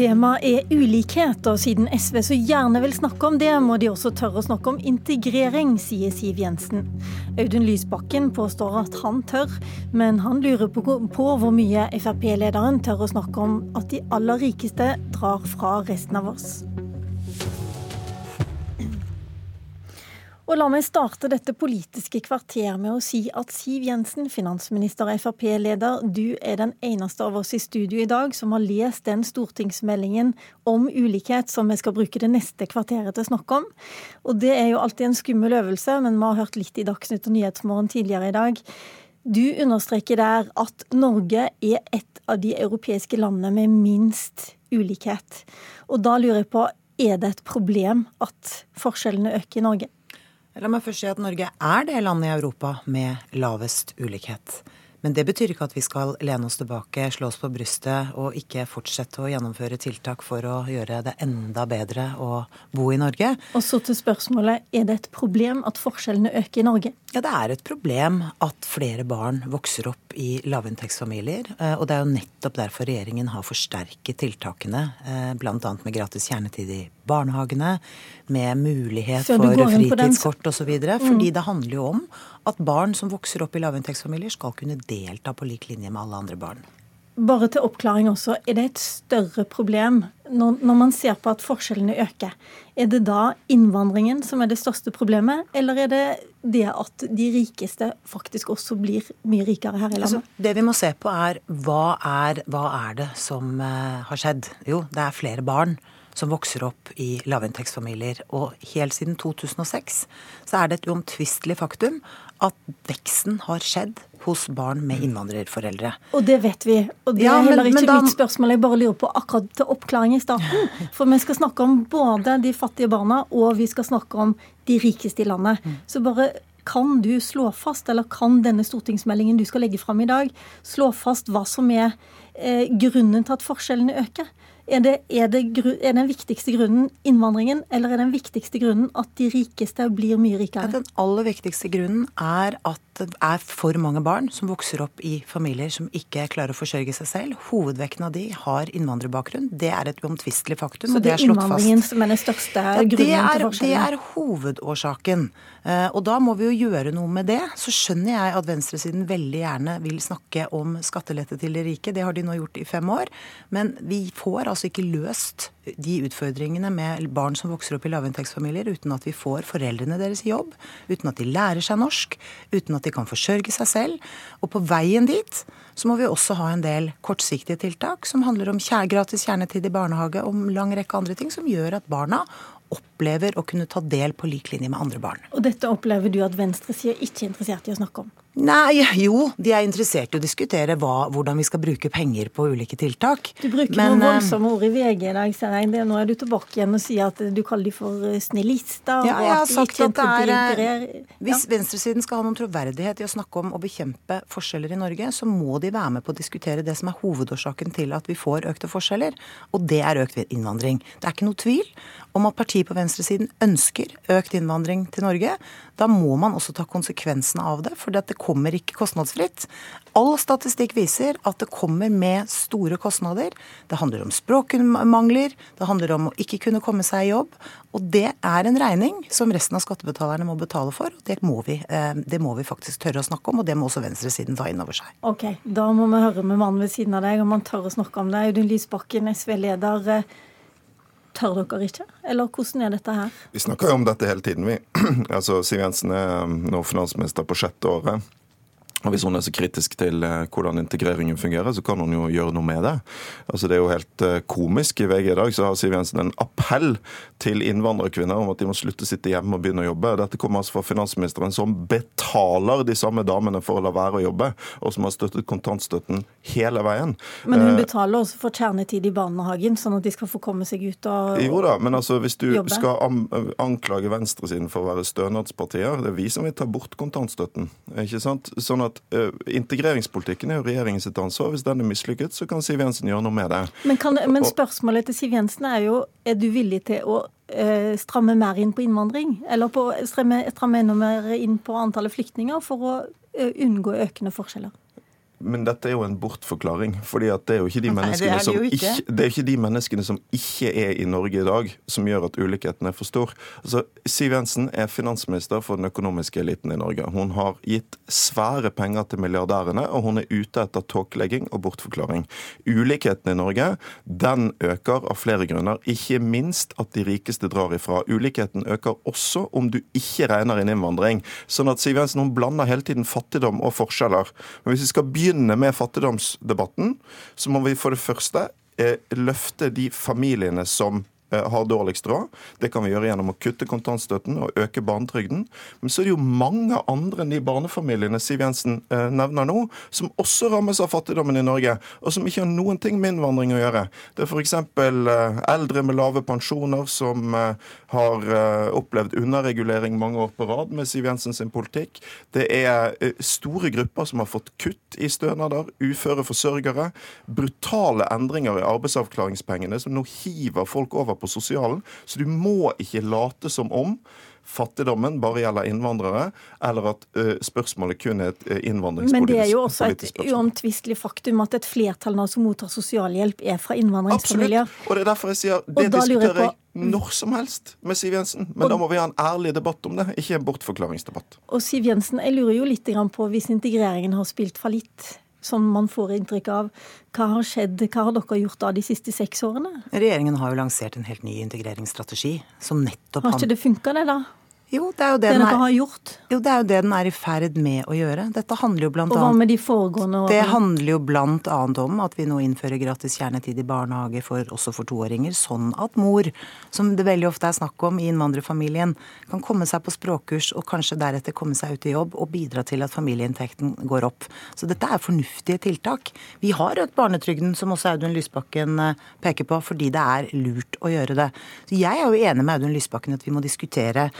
Temaet er ulikhet, og siden SV så gjerne vil snakke om det, må de også tørre å snakke om integrering, sier Siv Jensen. Audun Lysbakken påstår at han tør, men han lurer på, hvor mye Frp-lederen tør å snakke om at de aller rikeste drar fra resten av oss. Og la meg starte dette politiske kvarter med å si at Siv Jensen, finansminister og Frp-leder, du er den eneste av oss i studio i dag som har lest den stortingsmeldingen om ulikhet som vi skal bruke det neste kvarteret til å snakke om. Og det er jo alltid en skummel øvelse, men vi har hørt litt i Dagsnytt og Nyhetsmorgen tidligere i dag. Du understreker der at Norge er et av de europeiske landene med minst ulikhet. Og da lurer jeg på, er det et problem at forskjellene øker i Norge? La meg først si at Norge er det landet i Europa med lavest ulikhet. Men det betyr ikke at vi skal lene oss tilbake, slå oss på brystet og ikke fortsette å gjennomføre tiltak for å gjøre det enda bedre å bo i Norge. Og så til spørsmålet, er det et problem at forskjellene øker i Norge? Ja, det er et problem at flere barn vokser opp i lavinntektsfamilier. Eh, og det er jo nettopp derfor regjeringen har forsterket tiltakene, eh, bl.a. med gratis kjernetid i barnehagene, med mulighet for fritidskort osv. Mm. Fordi det handler jo om at barn som vokser opp i lavinntektsfamilier, skal kunne delta på lik linje med alle andre barn. Bare til oppklaring også, er det et større problem når, når, man ser på at forskjellene øker? Er det da innvandringen som er det største problemet, eller er det det at de rikeste faktisk også blir mye rikere her i landet? Altså, det vi må se på er hva er, hva er det som uh, har skjedd? Jo, det er flere barn som vokser opp i lavinntektsfamilier. Og helt siden 2006 så er det et uomtvistelig faktum at veksten har skjedd hos barn med innvandrerforeldre. Og det vet vi. Og det ja, er heller ikke da... mitt spørsmål. Jeg bare lurer på akkurat til oppklaring i starten. For vi skal snakke om både de fattige barna, og vi skal snakke om de rikeste i landet. Mm. Så bare kan du slå fast, eller kan denne stortingsmeldingen du skal legge fram i dag, slå fast hva som er eh, grunnen til at forskjellene øker? Er det, er, det, er den viktigste grunnen innvandringen, eller er den viktigste grunnen at de rikeste blir mye rikere? Den aller viktigste grunnen er at det er for mange barn som vokser opp i familier som ikke klarer å forsørge seg selv. Hovedvekten av de har innvandrerbakgrunn. Det er et uomtvistelig faktum. Så det er, innvandringen som er den største ja, grunnen til forskjellen? Det er hovedårsaken. Eh, og da må vi jo gjøre noe med det. Så skjønner jeg at venstresiden veldig gjerne vil snakke om skattelette til de rike. Det har de nå gjort i fem år. Men vi får altså ikke løst de utfordringene med barn som vokser opp i lavinntektsfamilier uten at vi får foreldrene deres i jobb, uten at de lærer seg norsk, uten at de kan forsørge seg selv. Og på veien dit så må vi også ha en del kortsiktige tiltak som handler om gratis kjernetid i barnehage og lang rekke andre ting som gjør at barna opplever å kunne ta del på lik linje med andre barn. Og dette opplever du at venstresida ikke er interessert i å snakke om? Nei, jo, de er interessert i å diskutere hva, hvordan vi skal bruke penger på ulike tiltak. Du bruker Men, noen eh, voldsomme ord i VG i dag, ser jeg. Nå er du tilbake igjen og sier at du kaller de for eh, snillister. Ja, jeg har sagt at det er ja. Hvis venstresiden skal ha noen troverdighet i å snakke om å bekjempe forskjeller i Norge, så må de være med på å diskutere det som er hovedårsaken til at vi får økte forskjeller, og det er økt innvandring. Det er ikke noe tvil om at partiet på venstresiden ønsker økt innvandring til Norge. Da må man også ta konsekvensene av det, for det kommer ikke kostnadsfritt. All statistikk viser at det kommer med store kostnader. Det handler om språkmangler, det handler om å ikke kunne komme seg i jobb. Og det er en regning som resten av skattebetalerne må betale for. Det må vi, eh, det må vi faktisk tørre å snakke om, og det må også venstresiden ta inn over seg. Ok, Da må vi høre med mannen ved siden av deg om han tør å snakke om det. Audun Lysbakken, SV-leder. Tør dere ikke, eller hvordan er dette her? Vi snakker jo om dette hele tiden, vi. altså, Siv Jensen er nå finansminister på sjette året. Og Hvis hun er så kritisk til eh, hvordan integreringen fungerer, så kan hun jo gjøre noe med det. Altså Det er jo helt eh, komisk. I VG i dag så har Siv Jensen en appell til innvandrerkvinner om at de må slutte å sitte hjemme og begynne å jobbe. Dette kommer altså fra finansministeren som betaler de samme damene for å la være å jobbe, og som har støttet kontantstøtten hele veien. Men hun eh, betaler også for kjernetid i barnehagen, sånn at de skal få komme seg ut og jobbe? Jo da, men altså hvis du jobbe. skal anklage venstresiden for å være stønadspartier, det er vi som vil ta bort kontantstøtten. ikke sant? Sånn at at uh, integreringspolitikken er jo regjeringens ansvar. Hvis den er mislykket, så kan Siv Jensen gjøre noe med det. Men, kan, men, spørsmålet til Siv Jensen er jo er du villig til å uh, stramme mer inn på innvandring? Eller på, stramme, stramme enda mer inn på antallet flyktninger for å uh, unngå økende forskjeller? Men dette er jo en bortforklaring. fordi det er jo ikke de menneskene, Nei, det det ikke. Ikke, det er ikke de menneskene som ikke er i Norge i dag, som gjør at ulikheten er for stor. Altså, Siv Jensen er finansminister for den økonomiske eliten i Norge. Hun har gitt svære penger til milliardærene, og hun er ute etter tåkelegging og bortforklaring. Ulikheten i Norge den øker av flere grunner, ikke minst at de rikeste drar ifra. Ulikheten øker også om du ikke regner inn innvandring. Sånn at Siv Jensen hun blander hele tiden fattigdom og forskjeller. Men hvis vi skal begynne begynne med fattigdomsdebatten, så må vi for det første eh, løfte de familiene som har dårligst råd. Det kan vi gjøre gjennom å kutte kontantstøtten og øke barnetrygden. Men så er det jo mange andre enn de barnefamiliene Siv Jensen eh, nevner nå, som også rammes av fattigdommen i Norge, og som ikke har noen ting med innvandring å gjøre. Det er f.eks. Eh, eldre med lave pensjoner som har opplevd underregulering mange år på rad med Siv Jensen sin politikk. Det er store grupper som har fått kutt i stønader, uføre forsørgere, brutale endringer i arbeidsavklaringspengene som nå hiver folk over på sosialen. Så du må ikke late som om fattigdommen bare gjelder innvandrere, eller at uh, spørsmålet kun er et uh, innvandringspolitisk Men det er jo også et uomtvistelig faktum at et flertall nå som mottar sosialhjelp, er fra innvandringsfamilier. Absolutt. Og det er derfor jeg sier det diskuterer jeg når som helst med Siv Jensen. Men og, da må vi ha en ærlig debatt om det, ikke en bortforklaringsdebatt. Og Siv Jensen, jeg lurer jo litt på hvis integreringen har spilt fallitt som man får inntrykk av. Hva har skjedd, hva har dere gjort da de siste seks årene? Regjeringen har jo lansert en helt ny integreringsstrategi som nettopp Har ikke det funka, det, da? Jo, det er jo det, det den er, har gjort? Jo, det er jo det den er i ferd med å gjøre. Dette handler jo blant Og hva med de foregående årene? Det handler jo blant annet om at vi nå innfører gratis kjernetid i barnehage for, også for toåringer, sånn at mor, som det veldig ofte er snakk om i innvandrerfamilien, kan komme seg på språkkurs og kanskje deretter komme seg ut i jobb og bidra til at familieinntekten går opp. Så dette er fornuftige tiltak. Vi har økt barnetrygden, som også Audun Lysbakken eh, peker på, fordi det er lurt å gjøre det. Så jeg er jo enig med Audun Lysbakken at vi må diskutere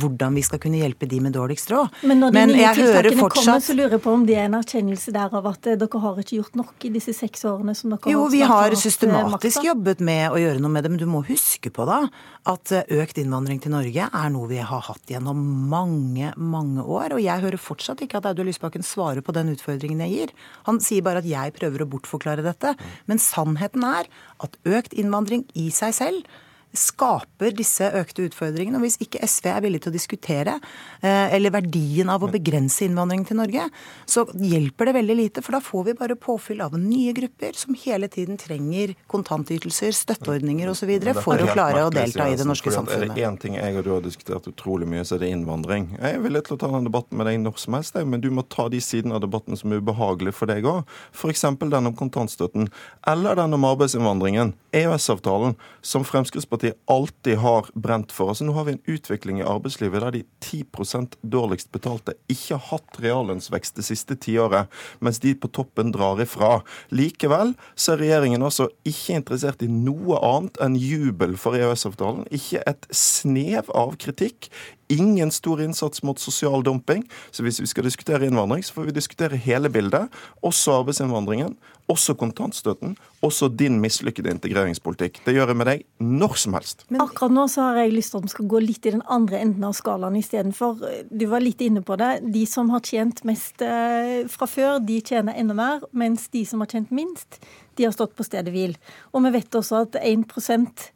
hvordan vi skal kunne hjelpe de med dårligst råd. Men når de Men nye tiltakene fortsatt... kommer, så lurer jeg på om det er en erkjennelse der av at eh, dere har ikke gjort nok i disse seks årene som dere jo, har Jo, vi har systematisk systematisk jobbet med å gjøre noe med det, men du må huske på da at eh, økt innvandring til Norge er noe vi har hatt gjennom mange, mange år. Og jeg hører fortsatt ikke at Audun Lysbakken svarer på den utfordringen jeg gir. Han sier bare at jeg prøver å bortforklare dette. Men sannheten er at økt innvandring i seg selv skaper disse økte utfordringene. Og hvis ikke SV er villig til å diskutere eh, eller verdien av å begrense innvandringen til Norge, så hjelper det veldig lite. For da får vi bare påfyll av nye grupper som hele tiden trenger kontantytelser, støtteordninger osv. for å klare å delta i det norske samfunnet. Er det én ting jeg og du har diskutert utrolig mye, så er det innvandring. Jeg er villig til å ta den debatten med deg når som helst, men du må ta de sidene av debatten som er ubehagelige for deg òg. F.eks. den om kontantstøtten, eller den om arbeidsinnvandringen. EØS-avtalen, som Fremskrittspartiet Fremskrittspartiet alltid har brent for. Altså Nå har vi en utvikling i arbeidslivet der de 10% dårligst betalte ikke har hatt reallønnsvekst det siste tiåret, mens de på toppen drar ifra. Likevel så er regjeringen altså ikke interessert i noe annet enn jubel for EØS-avtalen. Ikke et snev av kritikk ingen stor innsats mot sosial dumping. Så hvis vi skal diskutere innvandring, så får vi diskutere hele bildet. Også arbeidsinnvandringen, også kontantstøtten, også din mislykkede integreringspolitikk. Det gjør jeg med deg når som helst. Men akkurat nå så har jeg lyst til at vi skal gå litt i den andre enden av skalaen istedenfor. Du var litt inne på det. De som har tjent mest eh, fra før, de tjener enda mer. Mens de som har tjent minst, de har stått på stedet hvil. Og vi vet også at 1%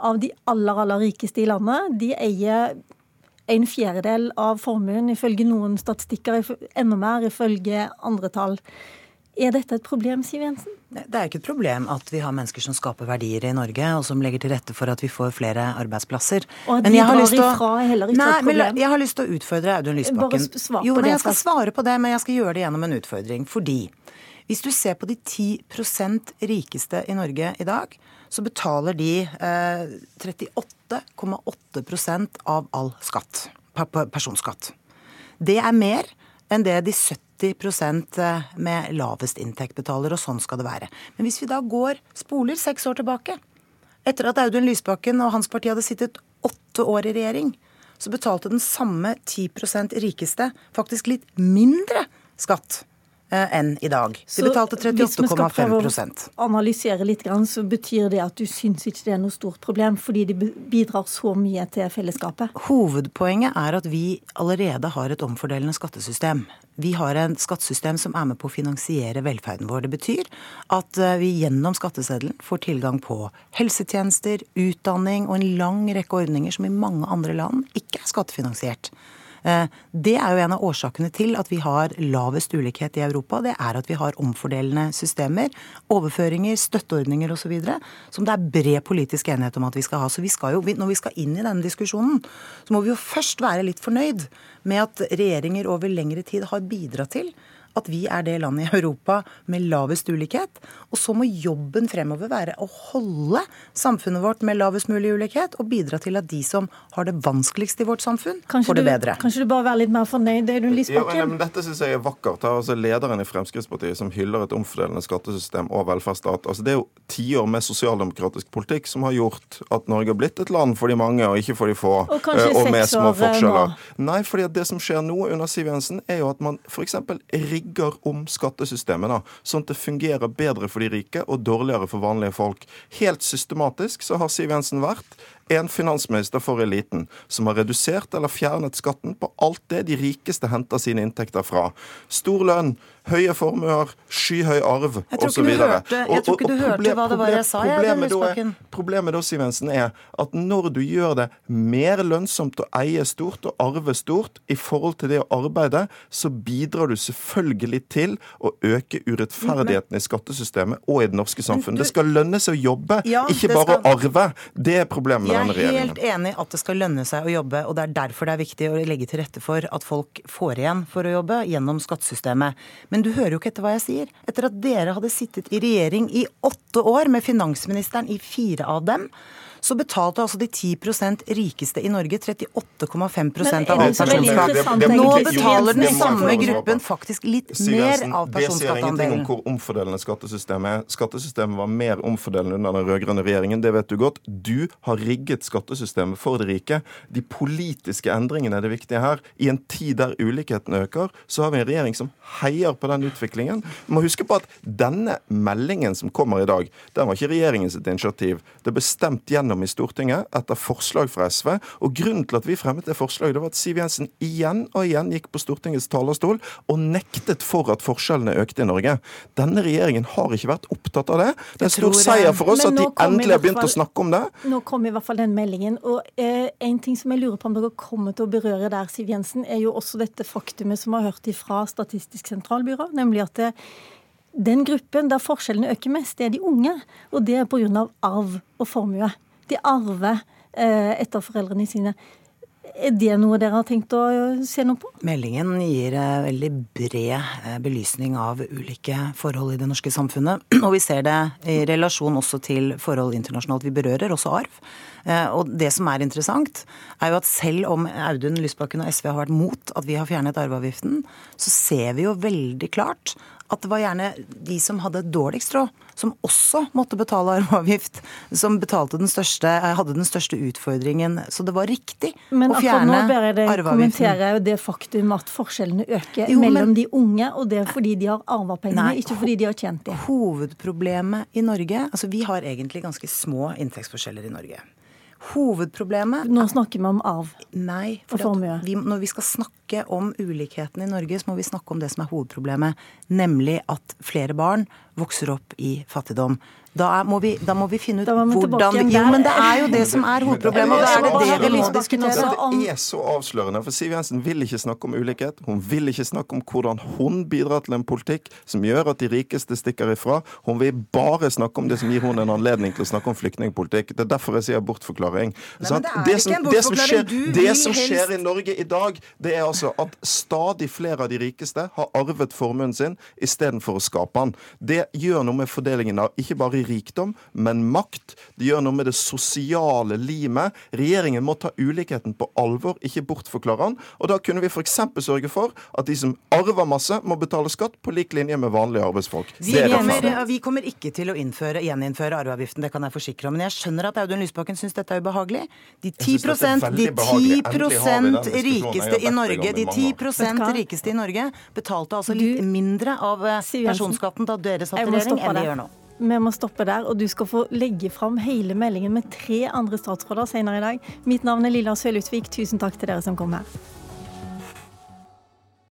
av de aller, aller rikeste i landet, de eier en fjerdedel av formuen, ifølge noen statistikker, enda mer ifølge andre tall. Er dette et problem, Siv Jensen? Det er ikke et problem at vi har mennesker som skaper verdier i Norge, og som legger til rette for at vi får flere arbeidsplasser. Og at de drar ifra er heller ikke nei, et problem? Men jeg har lyst til å utfordre Audun Lysbakken. Bare svar på jo, det. Jeg skal svare på det, men jeg skal gjøre det gjennom en utfordring. Fordi hvis du ser på de 10% rikeste i Norge i dag, så betaler de eh, 38,8% av all skatt. Personskatt. Det er mer enn det de 70 eh, med lavest inntekt betaler, og sånn skal det være. Men hvis vi da går, spoler seks år tilbake, etter at Audun Lysbakken og hans parti hadde sittet åtte år i regjering, så betalte den samme 10% rikeste faktisk litt mindre skatt eh, enn i dag. De betalte 38,5 Hvis vi skal prøve å analysere litt, så betyr det at du syns ikke det er noe stort problem, fordi de bidrar så mye til fellesskapet? Hovedpoenget er at vi allerede har et omfordelende skattesystem. Vi har en skattesystem som er med på å finansiere velferden vår. Det betyr at eh, vi gjennom skatteseddelen får tilgang på helsetjenester, utdanning og en lang rekke ordninger som i mange andre land ikke er skattefinansiert. Eh, det er jo en av årsakene til at vi har lavest ulikhet i Europa. Det er at vi har omfordelende systemer, overføringer, støtteordninger osv. som det er bred politisk enighet om at vi skal ha. Så vi skal jo, når vi skal inn i denne diskusjonen, så må vi jo først være litt fornøyd med at regjeringer over lengre tid har bidratt til at vi er det landet i Europa med lavest ulikhet. Og så må jobben fremover være å holde samfunnet vårt med lavest mulig ulikhet, og bidra til at de som har det vanskeligst i vårt samfunn, kanskje får det bedre. Du, kanskje du bare være litt mer fornøyd, Audun Lysbakken? Ja, men dette syns jeg er vakkert. Her altså lederen i Fremskrittspartiet som hyller et omfordelende skattesystem og velferdsstat. Altså, det er jo tiår med sosialdemokratisk politikk som har gjort at Norge har blitt et land for de mange og ikke for de få. Og kanskje og med små eh, forskjeller. Nå. Nei, fordi det som skjer nå under Siv Jensen, er jo at man f.eks. rigger rigger om skattesystemet, da, sånn at det fungerer bedre for de rike og dårligere for vanlige folk. Helt systematisk så har Siv Jensen vært en finansminister for eliten som har redusert eller fjernet skatten på alt det de rikeste henter sine inntekter fra. Stor lønn, høye formuer, skyhøy arv osv. Jeg tror ikke du hørte hva det var jeg sa. Problemet, da, problemet da, Siv Jensen, er at når du gjør det mer lønnsomt å eie stort og arve stort i forhold til det å arbeide, så bidrar du selvfølgelig til å øke urettferdigheten i skattesystemet og i det norske samfunnet. Det skal lønne seg å jobbe, ikke bare å arve. Det er problemet denne regjeringen. Jeg er helt enig at det skal lønne seg å jobbe, og det er derfor det er viktig å legge til rette for at folk får igjen for å jobbe gjennom skattesystemet. Men du hører jo ikke etter hva jeg sier. Etter at dere hadde sittet i regjering i åtte år med finansministeren i fire av dem, så betalte altså de 10% rikeste i Norge 38,5% av all personskatt. Nå betaler den samme gruppen faktisk litt mer av personskattandelen. Det sier ingenting om hvor omfordelende skattesystemet er. Skattesystemet var mer omfordelende under den rød-grønne regjeringen, det vet du godt. Du har rigget skattesystemet for de rike. De politiske endringene er det viktige her. I en tid der ulikheten øker, så har vi en regjering som heier på den utviklingen. Du må huske på at denne meldingen som kommer i dag, den var ikke regjeringens initiativ. Det er bestemt gjennom gjennom i Stortinget etter forslag fra SV. Og Grunnen til at vi fremmet det forslaget, det var at Siv Jensen igjen og igjen gikk på Stortingets talerstol og nektet for at forskjellene økte i Norge. Denne regjeringen har ikke vært opptatt av det. Det er en stor seier for oss at de endelig har begynt å snakke om det. Nå kom i hvert fall den meldingen. Og eh, en ting som jeg lurer på om dere kommer til å berøre der, Siv Jensen, er jo også dette faktumet som har hørt ifra Statistisk sentralbyrå, nemlig at det den gruppen der forskjellene øker mest, det er de unge. Og det er pga. arv og formue de arver eh, etter foreldrene sine. Er det noe dere har tenkt å se noe på? Meldingen gir eh, veldig bred eh, belysning av ulike forhold i det norske samfunnet. Og vi ser det i relasjon også til forhold internasjonalt. Vi berører også arv. Og det som er interessant, er jo at selv om Audun Lysbakken og SV har vært mot at vi har fjernet arveavgiften, så ser vi jo veldig klart at det var gjerne de som hadde dårligst råd, som også måtte betale arveavgift, som den største, hadde den største utfordringen. Så det var riktig men å fjerne arveavgiften. Men nå ber jeg deg kommentere det faktum at forskjellene øker jo, mellom men, de unge, og det er fordi de har arva pengene, ikke fordi de har tjent dem. Hovedproblemet i Norge Altså, vi har egentlig ganske små inntektsforskjeller i Norge. Hovedproblemet Nå snakker vi om arv Nei, for formue. Vi, når vi skal snakke om ulikheten i Norge, så må vi snakke om det som er hovedproblemet. Nemlig at flere barn vokser opp i fattigdom. Da må, vi, da må vi, finne ut hvordan vi, Jo, men det er jo det som er hovedproblemet. Og da er det det vi må diskutere. Det er så avslørende. For Siv Jensen vil ikke snakke om ulikhet. Hun vil ikke snakke om hvordan hun bidrar til en politikk som gjør at de rikeste stikker ifra. Hun vil bare snakke om det som gir hun en anledning til å snakke om flyktningpolitikk. Det er derfor jeg sier bortforklaring. Nei, det, det, som, det, som, skjer, det som skjer i Norge i dag, det er altså at stadig flere av de rikeste har arvet formuen sin istedenfor å skape den. Det gjør noe med fordelingen av ikke bare rikdom, men makt. Det gjør noe med det sosiale limet. Regjeringen må ta ulikheten på alvor, ikke bortforklare den. Og da kunne vi f.eks. sørge for at de som arver masse, må betale skatt på lik linje med vanlige arbeidsfolk. Vi, kommer, vi kommer, ikke til å innføre, gjeninnføre arveavgiften, det kan jeg forsikre om. Men jeg skjønner at Audun Lysbakken syns dette er ubehagelig. De 10%, de 10% rikeste i Norge de 10% rikeste i Norge betalte altså litt mindre av eh, personskatten da dere satt i regjering, enn de gjør nå. Vi må stoppe der, og du skal få legge fram hele meldingen med tre andre statsråder senere i dag. Mitt navn er Lilla Sølutvik. Tusen takk til dere som kom her.